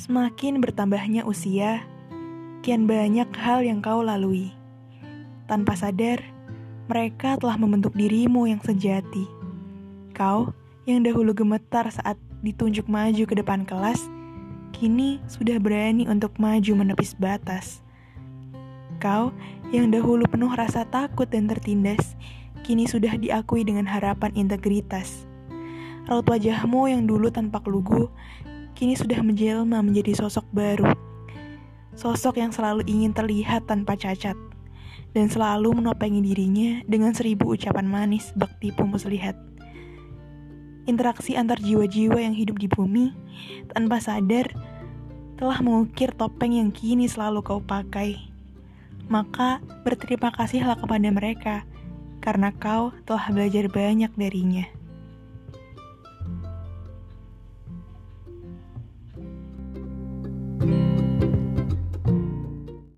Semakin bertambahnya usia, kian banyak hal yang kau lalui. Tanpa sadar, mereka telah membentuk dirimu yang sejati. Kau yang dahulu gemetar saat ditunjuk maju ke depan kelas, kini sudah berani untuk maju menepis batas. Kau yang dahulu penuh rasa takut dan tertindas, kini sudah diakui dengan harapan integritas. Raut wajahmu yang dulu tanpa lugu, kini sudah menjelma menjadi sosok baru. Sosok yang selalu ingin terlihat tanpa cacat, dan selalu menopengi dirinya dengan seribu ucapan manis bak tipu muslihat interaksi antar jiwa-jiwa yang hidup di bumi tanpa sadar telah mengukir topeng yang kini selalu kau pakai. Maka berterima kasihlah kepada mereka karena kau telah belajar banyak darinya.